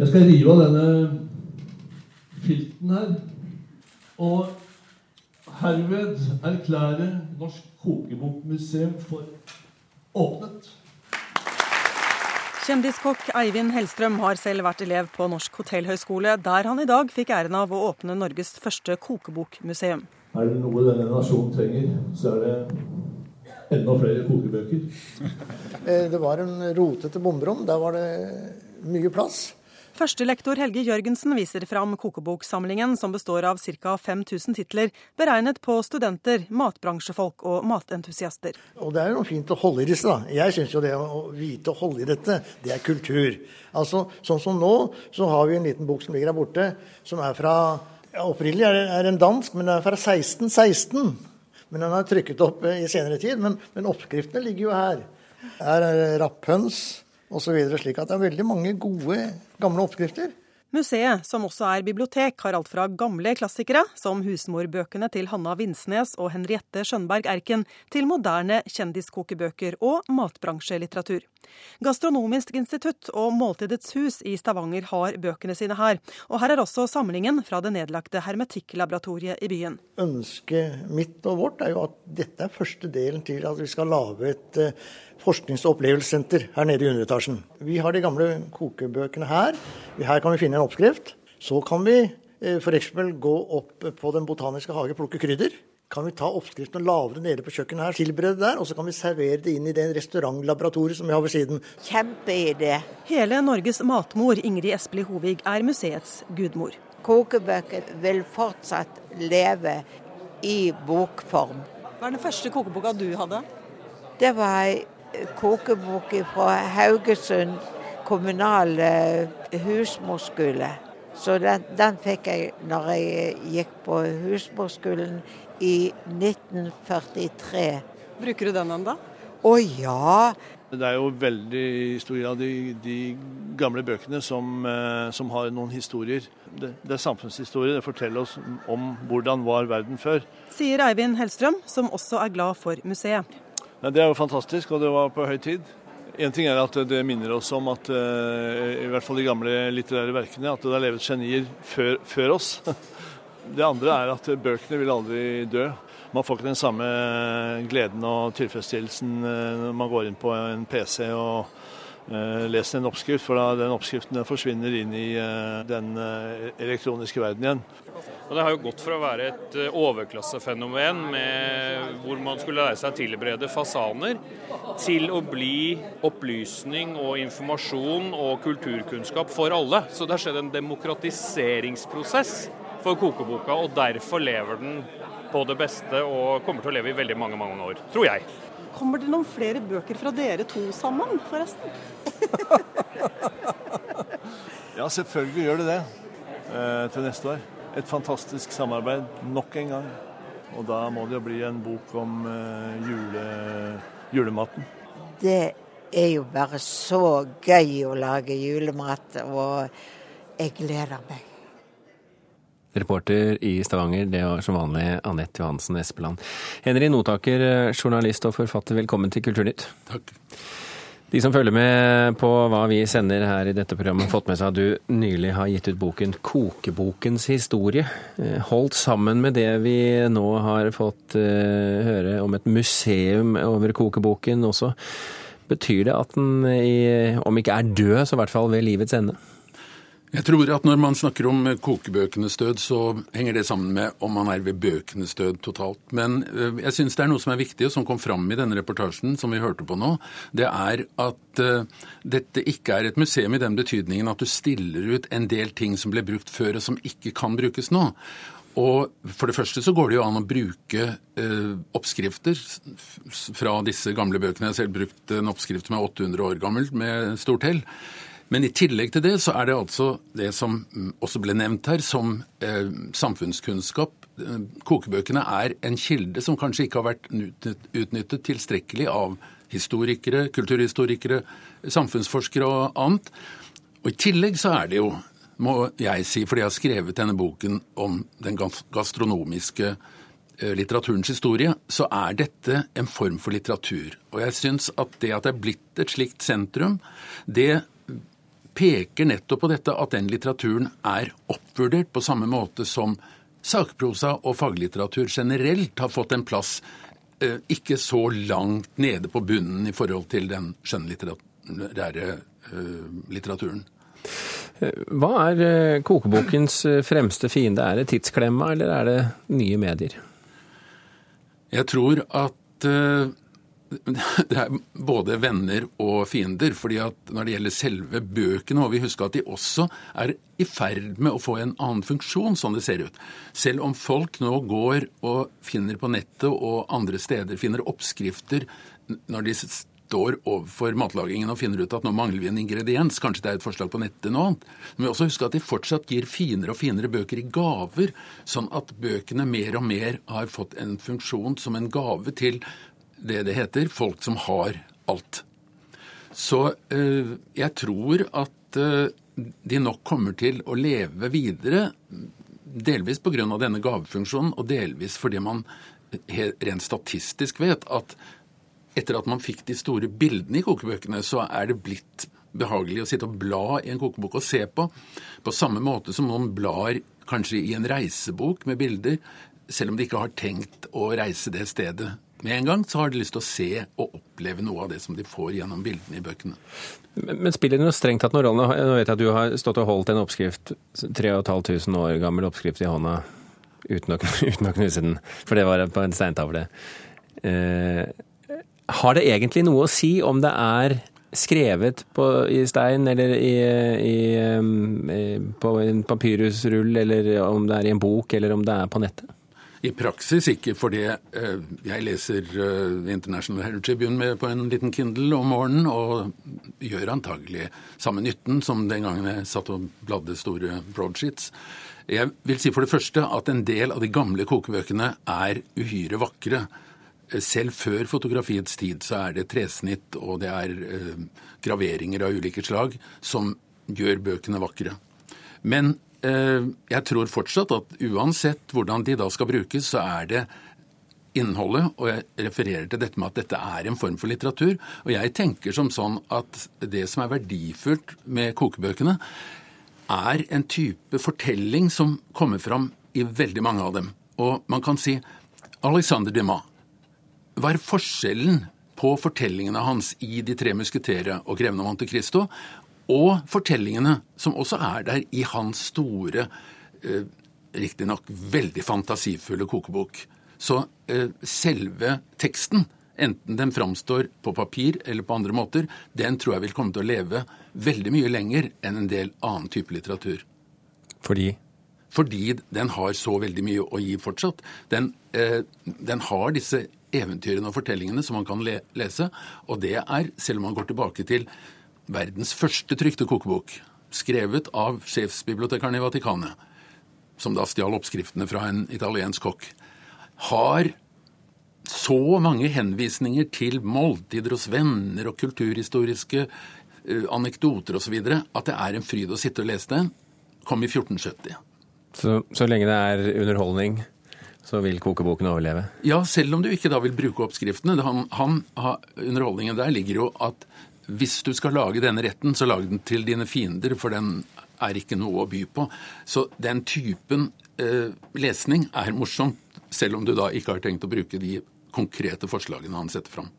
Jeg skal rive av denne filten her. Og herved erklære Norsk Kokebokmuseum for åpnet. Kjendiskokk Eivind Hellstrøm har selv vært elev på Norsk hotellhøgskole, der han i dag fikk æren av å åpne Norges første kokebokmuseum. Er det noe denne nasjonen trenger, så er det enda flere kokebøker. Eh, det var en rotete bomberom. Der var det mye plass. Førstelektor Helge Jørgensen viser fram kokeboksamlingen, som består av ca. 5000 titler, beregnet på studenter, matbransjefolk og matentusiaster. Og det er jo fint å holde i disse, da. Jeg syns jo det å vite å holde i dette, det er kultur. Altså, Sånn som nå, så har vi en liten bok som ligger her borte, som er fra ja, Opprinnelig er, er en dansk, men den er fra 1616. Men den er trykket opp i senere tid. Men, men oppskriftene ligger jo her. Her er rapphøns osv. Slik at det er veldig mange gode, gamle oppskrifter. Museet, som også er bibliotek, har alt fra gamle klassikere, som husmorbøkene til Hanna Vinsnes og Henriette Skjønberg Erken, til moderne kjendiskokebøker og matbransjelitteratur. Gastronomisk institutt og Måltidets hus i Stavanger har bøkene sine her. Og her er også samlingen fra det nedlagte hermetikklaboratoriet i byen. Ønsket mitt og vårt er jo at dette er første delen til at vi skal lage et eh, forsknings- og opplevelsessenter her nede i underetasjen. Vi har de gamle kokebøkene her. Her kan vi finne en oppskrift. Så kan vi eh, f.eks. gå opp på Den botaniske hage, plukke krydder. Kan vi ta oppskriften og lage det nede på kjøkkenet her, tilberede det der, og så kan vi servere det inn i den restaurantlaboratoriet som vi har ved siden. Kjempeidé. Hele Norges matmor, Ingrid Espelid Hovig, er museets gudmor. Kokebøker vil fortsatt leve i bokform. Hva er den første kokeboka du hadde? Det var ei kokebok fra Haugesund kommunale husmorskole. Så den, den fikk jeg når jeg gikk på husmorskolen i 1943. Bruker du den ennå? Å ja! Det er jo veldig stor grad de, de gamle bøkene som, eh, som, har noen historier. Det, det er samfunnshistorie. Det forteller oss om hvordan var verden før. Sier Eivind Hellstrøm, som også er glad for museet. Det er jo fantastisk, og det var på høy tid. En ting er at det minner oss om at eh, i hvert fall de gamle litterære verkene, at det har levet genier før, før oss. Det andre er at bøkene vil aldri dø. Man får ikke den samme gleden og tilfredsstillelsen eh, når man går inn på en PC og uh, leser en oppskrift, for da den oppskriften forsvinner inn i uh, den uh, elektroniske verden igjen. Og Det har jo gått fra å være et overklassefenomen med, hvor man skulle lære seg å tilberede fasaner, til å bli opplysning og informasjon og kulturkunnskap for alle. Så det har skjedd en demokratiseringsprosess for kokeboka, og derfor lever den på det beste og kommer til å leve i veldig mange, mange år, tror jeg. Kommer det noen flere bøker fra dere to sammen, forresten? ja, selvfølgelig gjør det det eh, til neste år. Et fantastisk samarbeid nok en gang. Og da må det jo bli en bok om eh, jule, julematen. Det er jo bare så gøy å lage julemat, og jeg gleder meg. Reporter i Stavanger, det var som vanlig Anette Johansen Espeland. Henry Notaker, journalist og forfatter, velkommen til Kulturnytt. Takk. De som følger med på hva vi sender her i dette programmet, har fått med seg at du nylig har gitt ut boken 'Kokebokens historie'. Holdt sammen med det vi nå har fått uh, høre om et museum over kokeboken også. Betyr det at den, om ikke er død, så i hvert fall ved livets ende? Jeg tror at når man snakker om kokebøkenes død, så henger det sammen med om man er ved bøkenes død totalt. Men eh, jeg syns det er noe som er viktig, og som kom fram i denne reportasjen som vi hørte på nå. Det er at uh, dette ikke er et museum i den betydningen at du stiller ut en del ting som ble brukt før, og som ikke kan brukes nå. Og For det første så går det jo an å bruke eh, oppskrifter fra disse gamle bøkene. Jeg har selv brukt en oppskrift som er 800 år gammel, med stort hell. Men i tillegg til det så er det altså det som også ble nevnt her, som eh, samfunnskunnskap. Eh, kokebøkene er en kilde som kanskje ikke har vært utnyttet tilstrekkelig av historikere, kulturhistorikere, samfunnsforskere og annet. Og I tillegg så er det jo, må jeg si, fordi jeg har skrevet denne boken om den gastronomiske eh, litteraturens historie, så er dette en form for litteratur. Og jeg syns at det at det er blitt et slikt sentrum, det peker nettopp på dette at den litteraturen er oppvurdert på samme måte som sakprosa og faglitteratur generelt har fått en plass eh, ikke så langt nede på bunnen i forhold til den skjønnlitterære eh, litteraturen. Hva er eh, kokebokens fremste fiende? Er det tidsklemma, eller er det nye medier? Jeg tror at eh, det er både venner og fiender. fordi at når det gjelder selve bøkene, må vi huske at de også er i ferd med å få en annen funksjon, sånn det ser ut. Selv om folk nå går og finner på nettet og andre steder finner oppskrifter når de står overfor matlagingen og finner ut at nå mangler vi en ingrediens, kanskje det er et forslag på nettet nå. Men vi også huske at de fortsatt gir finere og finere bøker i gaver, sånn at bøkene mer og mer har fått en funksjon som en gave til det det heter, folk som har alt. Så eh, jeg tror at eh, de nok kommer til å leve videre, delvis pga. denne gavefunksjonen, og delvis fordi man rent statistisk vet at etter at man fikk de store bildene i kokebøkene, så er det blitt behagelig å sitte og bla i en kokebok og se på. På samme måte som noen blar kanskje i en reisebok med bilder, selv om de ikke har tenkt å reise det stedet med en gang, så har de lyst til å se og oppleve noe av det som de får gjennom bildene i bøkene. Men, spiller det noe strengt tatt noen rolle? Nå vet jeg at du har stått og holdt en oppskrift, 3500 år gammel oppskrift i hånda, uten å, uten å knuse den, for det var på en steintavle. Eh, har det egentlig noe å si om det er skrevet på, i stein eller i, i, på en papyrusrull, eller om det er i en bok, eller om det er på nettet? I praksis ikke, fordi eh, jeg leser eh, International Herald Tribune på en liten Kindle om morgenen, og gjør antagelig samme nytten som den gangen jeg satt og bladde store broadsheets. Jeg vil si for det første at en del av de gamle kokebøkene er uhyre vakre. Selv før fotografiets tid så er det tresnitt og det er eh, graveringer av ulike slag som gjør bøkene vakre. Men Eh, jeg tror fortsatt at uansett hvordan de da skal brukes, så er det innholdet, og jeg refererer til dette med at dette er en form for litteratur. Og jeg tenker som sånn at det som er verdifullt med kokebøkene, er en type fortelling som kommer fram i veldig mange av dem. Og man kan si Alexander Dumas. Hva er forskjellen på fortellingene hans i De tre musketere og Greven av Monte Cristo og fortellingene som også er der i hans store, eh, riktignok veldig fantasifulle kokebok. Så eh, selve teksten, enten den framstår på papir eller på andre måter, den tror jeg vil komme til å leve veldig mye lenger enn en del annen type litteratur. Fordi? Fordi den har så veldig mye å gi fortsatt. Den, eh, den har disse eventyrene og fortellingene som man kan le lese, og det er, selv om man går tilbake til verdens første trykte kokebok, skrevet av sjefsbibliotekaren i Vatikanet, som da stjal oppskriftene fra en italiensk kokk, har så mange henvisninger til måltider hos venner og kulturhistoriske uh, anekdoter osv. at det er en fryd å sitte og lese det. Kom i 1470. Så, så lenge det er underholdning, så vil kokeboken overleve? Ja, selv om du ikke da vil bruke oppskriftene. Han, han, underholdningen der ligger jo at hvis du skal lage denne retten, så lag den til dine fiender, for den er ikke noe å by på. Så den typen eh, lesning er morsomt, selv om du da ikke har tenkt å bruke de konkrete forslagene han setter fram.